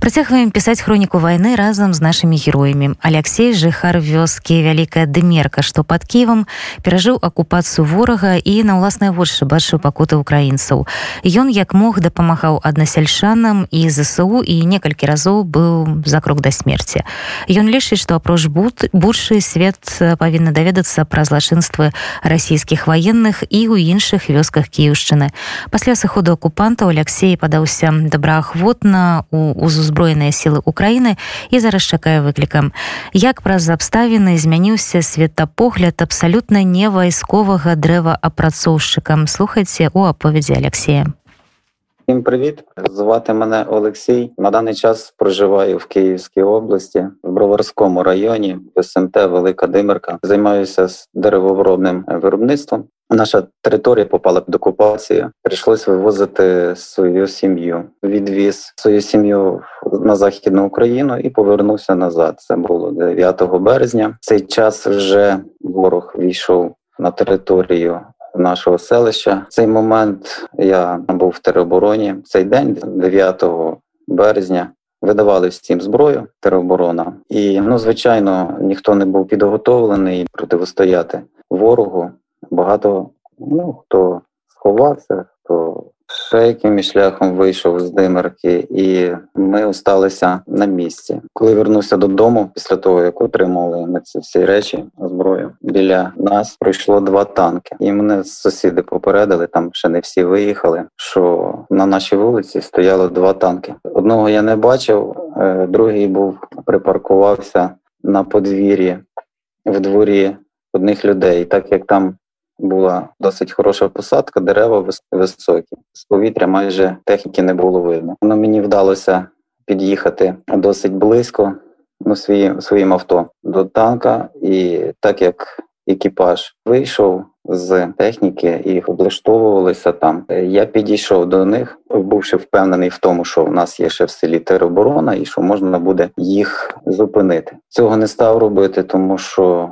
Працягваем пісаць хроніку вайны разам з нашымі героямі. Алексей жыхар вёскі вялікая дымерка, што пад Ківам перажыў акупацыю ворага і на ўласныя вочы бачыў пакуты ўкраінцаў. Ён як мог дапамагаў аднасяльшанам і ЗСУ і некалькі разоў быў за крок да смерці. Ён лічыць, што апроч буд буршы свет павінны даведацца пра злачынствы расійскіх ваенных і ў іншых вёсках кіўшчыны. Пасля сыходу акупантаў Алексей падаўся добраахвотна у узу узброеныя сілы Украіны і зараз чакае выклікам. Як праз абставіны змяніўся светапогляд абсалютна не вайсковага дрэва апрацоўшчыкам слухайце у аповедзі Алексея. Всім привіт, звати мене Олексій. На даний час проживаю в Київській області в Броварському районі СМТ Велика Димирка. Займаюся деревообробним виробництвом. Наша територія попала під окупацію. Прийшлось вивозити свою сім'ю. Відвіз свою сім'ю на західну Україну і повернувся назад. Це було 9 березня. В Цей час вже ворог війшов на територію. Нашого селища. В цей момент я був в теробороні. Цей день, 9 березня, видавали всім зброю тероборона, і ну звичайно ніхто не був підготовлений протистояти ворогу. Багато ну, хто сховався, ще якимось шляхом вийшов з димерки, і ми осталися на місці. Коли вернувся додому, після того як отримали ми ці всі речі, зброю біля нас пройшло два танки, і мене сусіди попередили. Там ще не всі виїхали. Що на нашій вулиці стояло два танки. Одного я не бачив, е, другий був припаркувався на подвір'ї в дворі одних людей, так як там була досить хороша посадка, дерева високі. З повітря майже техніки не було видно. Ну, Мені вдалося під'їхати досить близько ну, своїм, своїм авто до танка, і так як екіпаж вийшов з техніки і облаштовувалися там, я підійшов до них, бувши впевнений в тому, що в нас є ще в селі тероборона, і що можна буде їх зупинити. Цього не став робити, тому що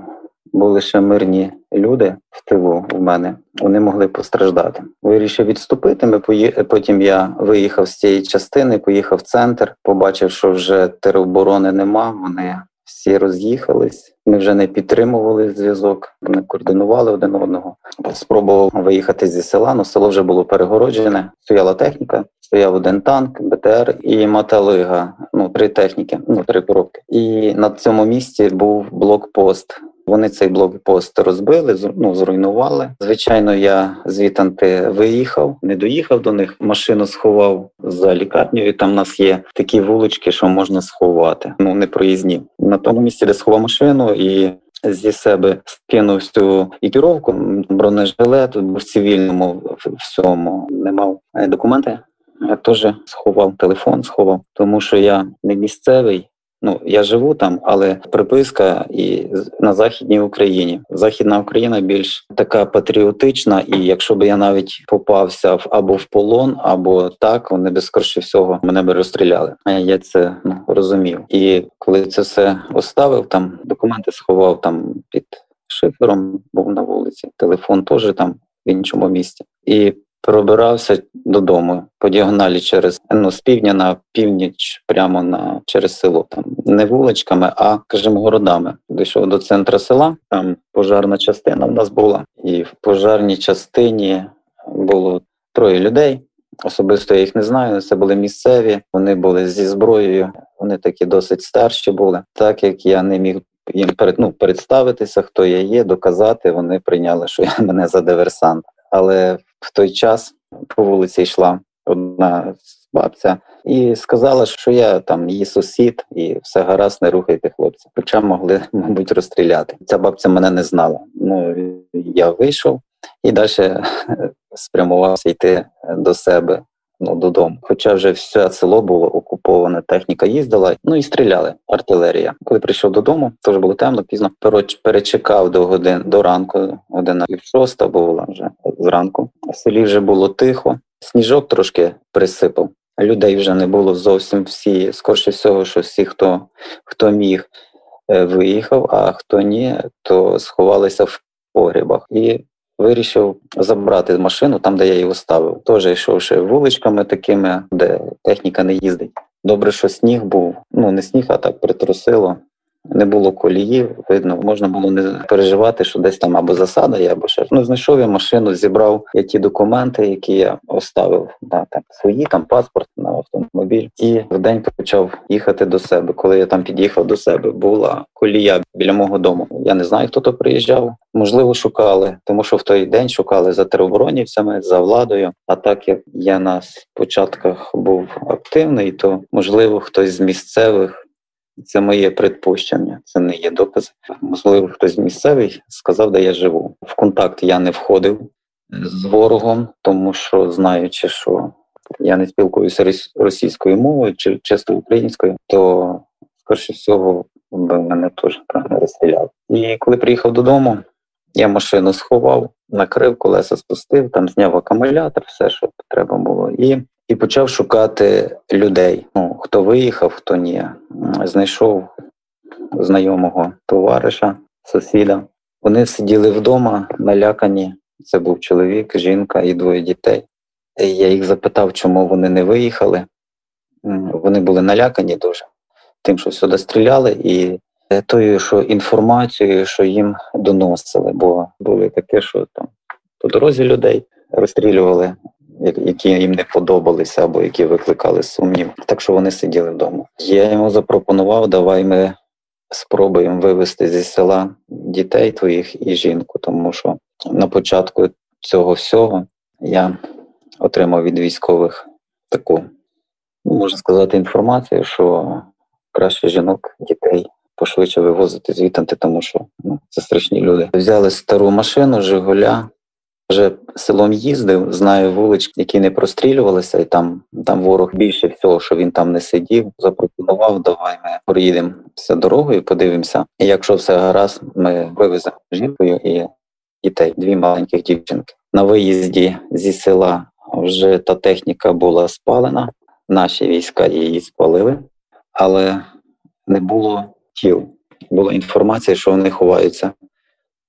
були ще мирні люди в тилу у мене, вони могли постраждати. Вирішив відступити. Ми пої... Потім я виїхав з цієї частини, поїхав в центр, побачив, що вже тероборони нема. Вони всі роз'їхались. Ми вже не підтримували зв'язок, не координували один одного. Спробував виїхати зі села, але село вже було перегороджене. Стояла техніка, стояв один танк, БТР і Маталига. Ну три техніки, ну три коробки. І на цьому місці був блокпост. Вони цей блокпост розбили, ну зруйнували. Звичайно, я звітанти виїхав, не доїхав до них. Машину сховав за лікарнею. Там у нас є такі вулички, що можна сховати. Ну не проїзні на тому місці, де сховав машину і. Зі себе скинув всю екіпіровку, бронежилет в цивільному всьому не мав е, документи. Я теж сховав телефон, сховав, тому що я не місцевий. Ну я живу там, але приписка і на західній Україні. Західна Україна більш така патріотична, і якщо б я навіть попався в або в полон, або так, вони би скорше всього мене би розстріляли. Я це ну, розумів. І коли це все оставив, там документи сховав там під шифером, був на вулиці. Телефон теж там в іншому місці. І пробирався додому по діагоналі через ну, з півдня на північ, прямо на через село. Там не вуличками, а кажемо городами. Дійшов до центру села. Там пожарна частина в нас була, і в пожарній частині було троє людей. Особисто я їх не знаю. Це були місцеві. Вони були зі зброєю. Вони такі досить старші були. Так як я не міг їм перед, ну, представитися, хто я є, доказати. Вони прийняли, що я мене за диверсант. Але в той час по вулиці йшла одна бабця і сказала, що я там її сусід, і все гаразд, не рухайте хлопця. Хоча могли, мабуть, розстріляти. Ця бабця мене не знала. Ну я вийшов і далі спрямувався йти до себе. Ну, додому, хоча вже все село було окуповане, техніка їздила, ну і стріляли. Артилерія. Коли прийшов додому, теж було темно, пізно перечекав до годин до ранку, година пів шоста була вже зранку. В селі вже було тихо, сніжок трошки присипав. Людей вже не було зовсім всі. Скорше всього, що всі, хто хто міг, е, виїхав, а хто ні, то сховалися в погрібах. І вирішив забрати машину там, де я її ставив. Теж йшовши вуличками такими, де техніка не їздить. Добре, що сніг був. Ну не сніг, а так притрусило. Не було коліїв, видно, можна було не переживати, що десь там або засада є, або ще ну знайшов я машину, зібрав я ті документи, які я оставив да, там свої, там паспорт на автомобіль, і в день почав їхати до себе. Коли я там під'їхав до себе, була колія біля мого дому. Я не знаю, хто то приїжджав. Можливо, шукали, тому що в той день шукали за тероборонівцями, за владою. А так як я на початках був активний, то можливо хтось з місцевих. Це моє предпущення, це не є докази. Можливо, хтось місцевий сказав, де я живу. В контакт я не входив з ворогом, тому що знаючи, що я не спілкуюся російською мовою чи чисто українською, то скоріше всього би мене теж розстріляли. І коли приїхав додому, я машину сховав, накрив, колеса спустив, там зняв акумулятор, все, що треба було, і і почав шукати людей. Ну хто виїхав, хто ні. Знайшов знайомого товариша, сусіда. Вони сиділи вдома, налякані. Це був чоловік, жінка і двоє дітей. Я їх запитав, чому вони не виїхали. Вони були налякані дуже тим, що сюди стріляли, і тою, що інформацією, що їм доносили, бо були таке, що там по дорозі людей розстрілювали які їм не подобалися або які викликали сумнів. Так що вони сиділи вдома. Я йому запропонував, давай ми спробуємо вивезти зі села дітей твоїх і жінку, тому що на початку цього всього я отримав від військових таку, ну, можна сказати, інформацію, що краще жінок, дітей. Пошвидше вивозити звідти, тому що ну, це страшні люди. Взяли стару машину, Жигуля, вже селом їздив, знаю вулички, які не прострілювалися, і там там ворог більше всього, що він там не сидів. Запропонував, давай ми проїдемо все дорогою, подивимося. І якщо все гаразд, ми вивеземо жінкою і дітей, дві маленьких дівчинки. На виїзді зі села вже та техніка була спалена. Наші війська її спалили, але не було тіл. Була інформація, що вони ховаються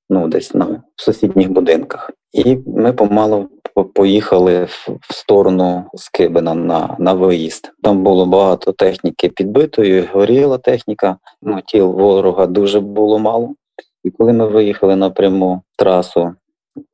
ну десь на в сусідніх будинках. І ми помалу поїхали в сторону Скибина на на виїзд. Там було багато техніки підбитої, горіла техніка. Ну тіл ворога дуже було мало. І коли ми виїхали напряму трасу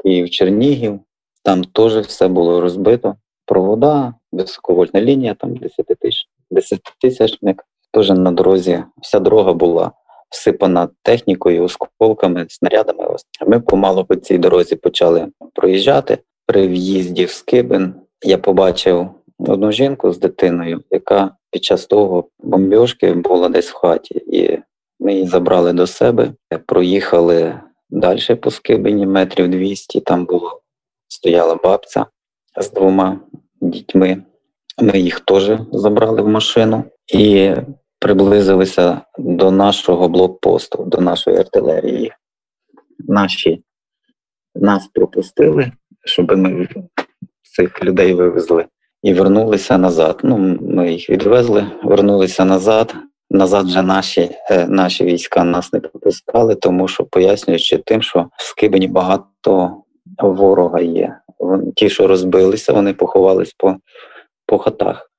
Київ-Чернігів, там теж все було розбито. Провода, високовольтна лінія, там 10 тисяч 10 тисячник. Теж на дорозі вся дорога була всипана технікою, осколками, снарядами. Ми помалу по цій дорозі почали проїжджати. При в'їзді в Скибин я побачив одну жінку з дитиною, яка під час того бомбьошки була десь в хаті, і ми її забрали до себе, проїхали далі по Скибині, метрів 200, Там було стояла бабця з двома дітьми. Ми їх теж забрали в машину і приблизилися до нашого блокпосту, до нашої артилерії. Наші нас пропустили, щоб ми цих людей вивезли і вернулися назад. Ну, Ми їх відвезли, вернулися назад. Назад вже наші е, наші війська нас не пропускали, тому що пояснюючи тим, що в Скибені багато ворога є. Ті, що розбилися, вони поховались по по хатах.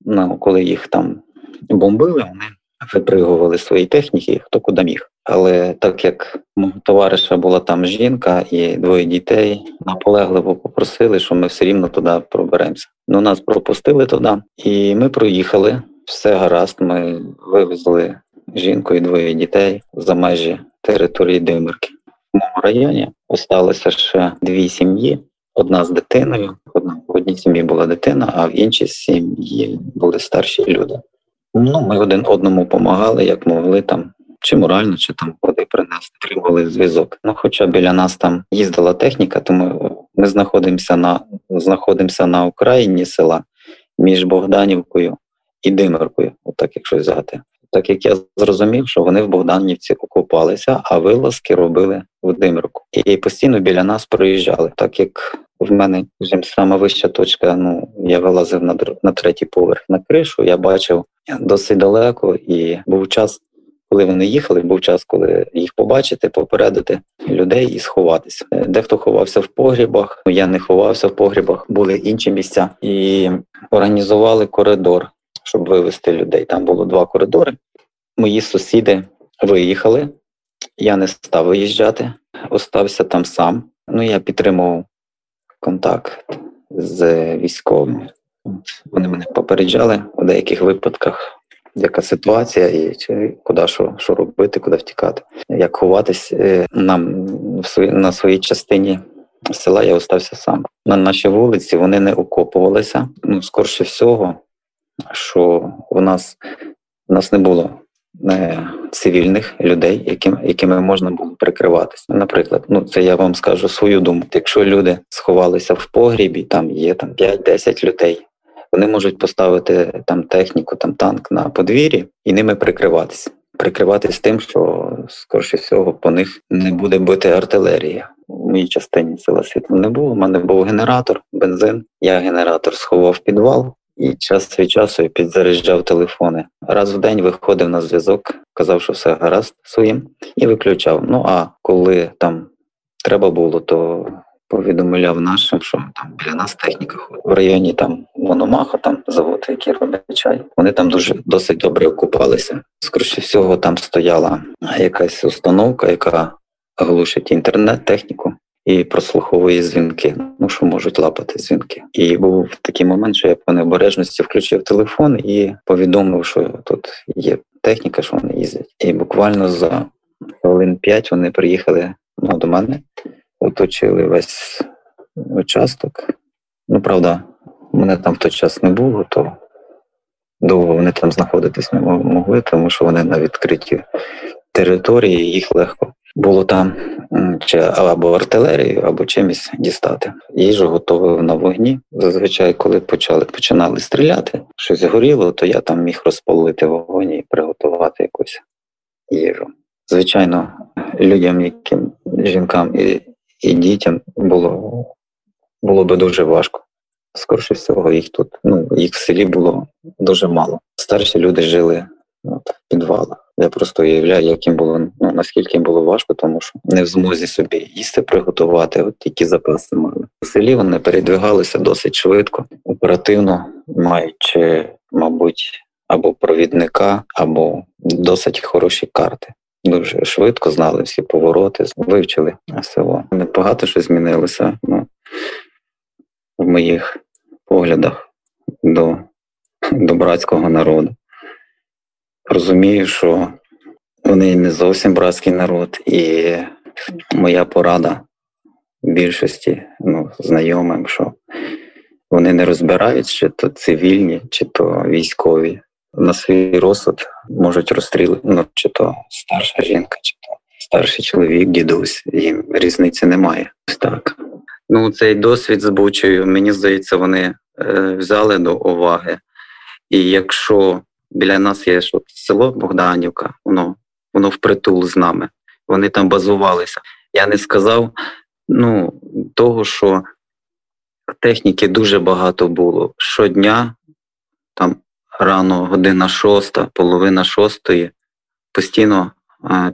Ну, Коли їх там бомбили, вони випригували свої техніки, хто куди міг. Але так як мого товариша була там жінка і двоє дітей, наполегливо попросили, що ми все рівно туди проберемося. Ну нас пропустили туди, і ми проїхали. Все гаразд. Ми вивезли жінку і двоє дітей за межі території Димирки. В моєму районі осталося ще дві сім'ї. Одна з дитиною, одна в одній сім'ї була дитина, а в іншій сім'ї були старші люди. Ну, ми один одному допомагали, як могли там, чи морально, чи там води принести, тримали зв'язок. Ну, хоча біля нас там їздила техніка, тому ми знаходимося на знаходимося на Україні села між Богданівкою і Димиркою, отак якщо взяти. Так як я зрозумів, що вони в Богданівці окупалися, а вилазки робили в Димирку. І постійно біля нас проїжджали, так як в мене саме вища точка. Ну я вилазив на на третій поверх на кришу. Я бачив досить далеко, і був час, коли вони їхали. Був час, коли їх побачити, попередити людей і сховатися. Дехто ховався в погрібах. Я не ховався в погрібах, були інші місця і організували коридор. щоб вивезти людей. Там було два коридори. Мої сусіди виїхали. Я не став виїжджати, остався там сам. Ну, я підтримував контакт з військовими. Вони мене попереджали у деяких випадках, яка ситуація, і куди що що робити, куди втікати. Як ховатись е, нам в свої, на своїй частині села я остався сам. На нашій вулиці вони не окопувалися. Ну, скорше всього, що у нас у нас не було цивільних людей, яким, якими можна було прикриватися. Наприклад, ну це я вам скажу свою думку. Якщо люди сховалися в погрібі, там є там 5-10 людей. Вони можуть поставити там техніку, там танк на подвір'ї і ними прикриватися. Прикриватись тим, що скоріше всього по них не буде бити артилерія. У моїй частині села світла не було. У мене був генератор, бензин. Я генератор сховав в підвал, і час від часу підзаряджав телефони. Раз в день виходив на зв'язок, казав, що все гаразд своїм, і виключав. Ну а коли там треба було, то повідомляв нашим, що там біля нас техніка ходить. В районі там Мономаха, там завод, який робить чай. Вони там дуже досить добре окупалися. Скоріше всього, там стояла якась установка, яка глушить інтернет, техніку і прослуховує дзвінки. Ну що можуть лапати дзвінки. І був такий момент, що я по необережності включив телефон і повідомив, що тут є техніка, що вони їздять. І буквально за хвилин п'ять вони приїхали ну, до мене, оточили весь участок. Ну, правда, мене там в той час не було, то довго вони там знаходитись не могли, тому що вони на відкритій території, їх легко було там чи або артилерію, або чимось дістати. Їжу готував на вогні. Зазвичай, коли почали починали стріляти, щось горіло, то я там міг розпалити вогонь і приготувати якусь їжу. Звичайно, людям, яким жінкам і і дітям було було би дуже важко. Скорше всього, їх тут, ну їх в селі було дуже мало. Старші люди жили от, в підвалах. Я просто уявляю, як їм було ну наскільки їм було важко, тому що не в змозі собі їсти приготувати, от які запаси мали. У селі вони передвигалися досить швидко, оперативно, маючи, мабуть, або провідника, або досить хороші карти. Дуже швидко знали всі повороти, вивчили село. Багато що змінилося ну, в моїх поглядах до, до братського народу розумію, що вони не зовсім братський народ, і моя порада більшості ну, знайомим, що вони не розбирають, чи то цивільні, чи то військові. На свій розсуд можуть розстрілити, ну, чи то старша жінка, чи то старший чоловік, дідусь, їм різниці немає. Так. Ну, цей досвід з Бучею, мені здається, вони е, взяли до уваги. І якщо Біля нас є село Богданівка, воно воно впритул з нами. Вони там базувалися. Я не сказав ну, того, що техніки дуже багато було. Щодня, там рано година шоста, половина шостої, постійно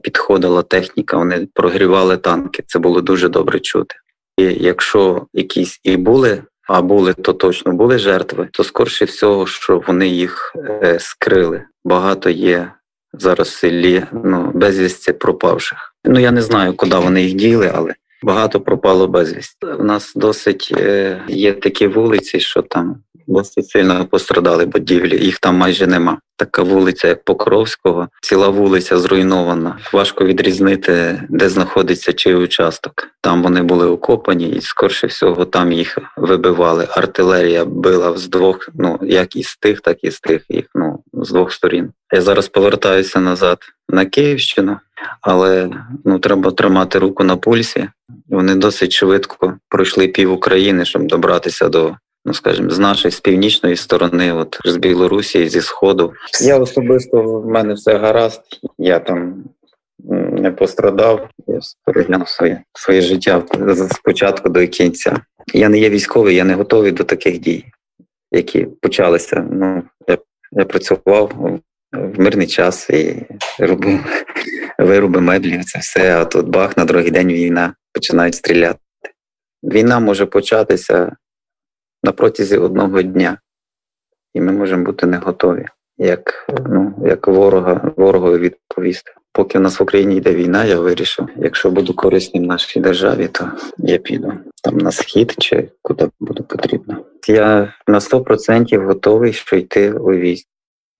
підходила техніка, вони прогрівали танки. Це було дуже добре чути. І якщо якісь і були а були то точно були жертви, то скорше всього, що вони їх е, скрили. Багато є зараз в селі ну, безвісті пропавших. Ну я не знаю, куди вони їх діли, але багато пропало безвісті. У нас досить е, є такі вулиці, що там досить сильно пострадали будівлі, їх там майже нема. Така вулиця, як Покровського, ціла вулиця зруйнована. Важко відрізнити, де знаходиться чий участок. Там вони були окопані, і скорше всього там їх вибивали. Артилерія била з двох, ну як із тих, так і з тих їх. Ну з двох сторін. Я зараз повертаюся назад на Київщину, але ну треба тримати руку на пульсі. Вони досить швидко пройшли пів України, щоб добратися до ну скажімо, з нашої з північної сторони, от з Білорусі, зі Сходу. Я особисто в мене все гаразд. Я там не пострадав. Я переглянув своє своє життя з початку до кінця. Я не є військовий, я не готовий до таких дій, які почалися. Ну я, я працював в мирний час і робив вироби меблів. Це все. А тут бах на другий день війна починають стріляти. Війна може початися на протязі одного дня. і ми можемо бути не готові, як ну як ворога ворогові відповісти. Поки в нас в Україні йде війна, я вирішив, якщо буду корисним нашій державі, то я піду там на схід чи куди буде потрібно. Я на 100% готовий, що йти у військ.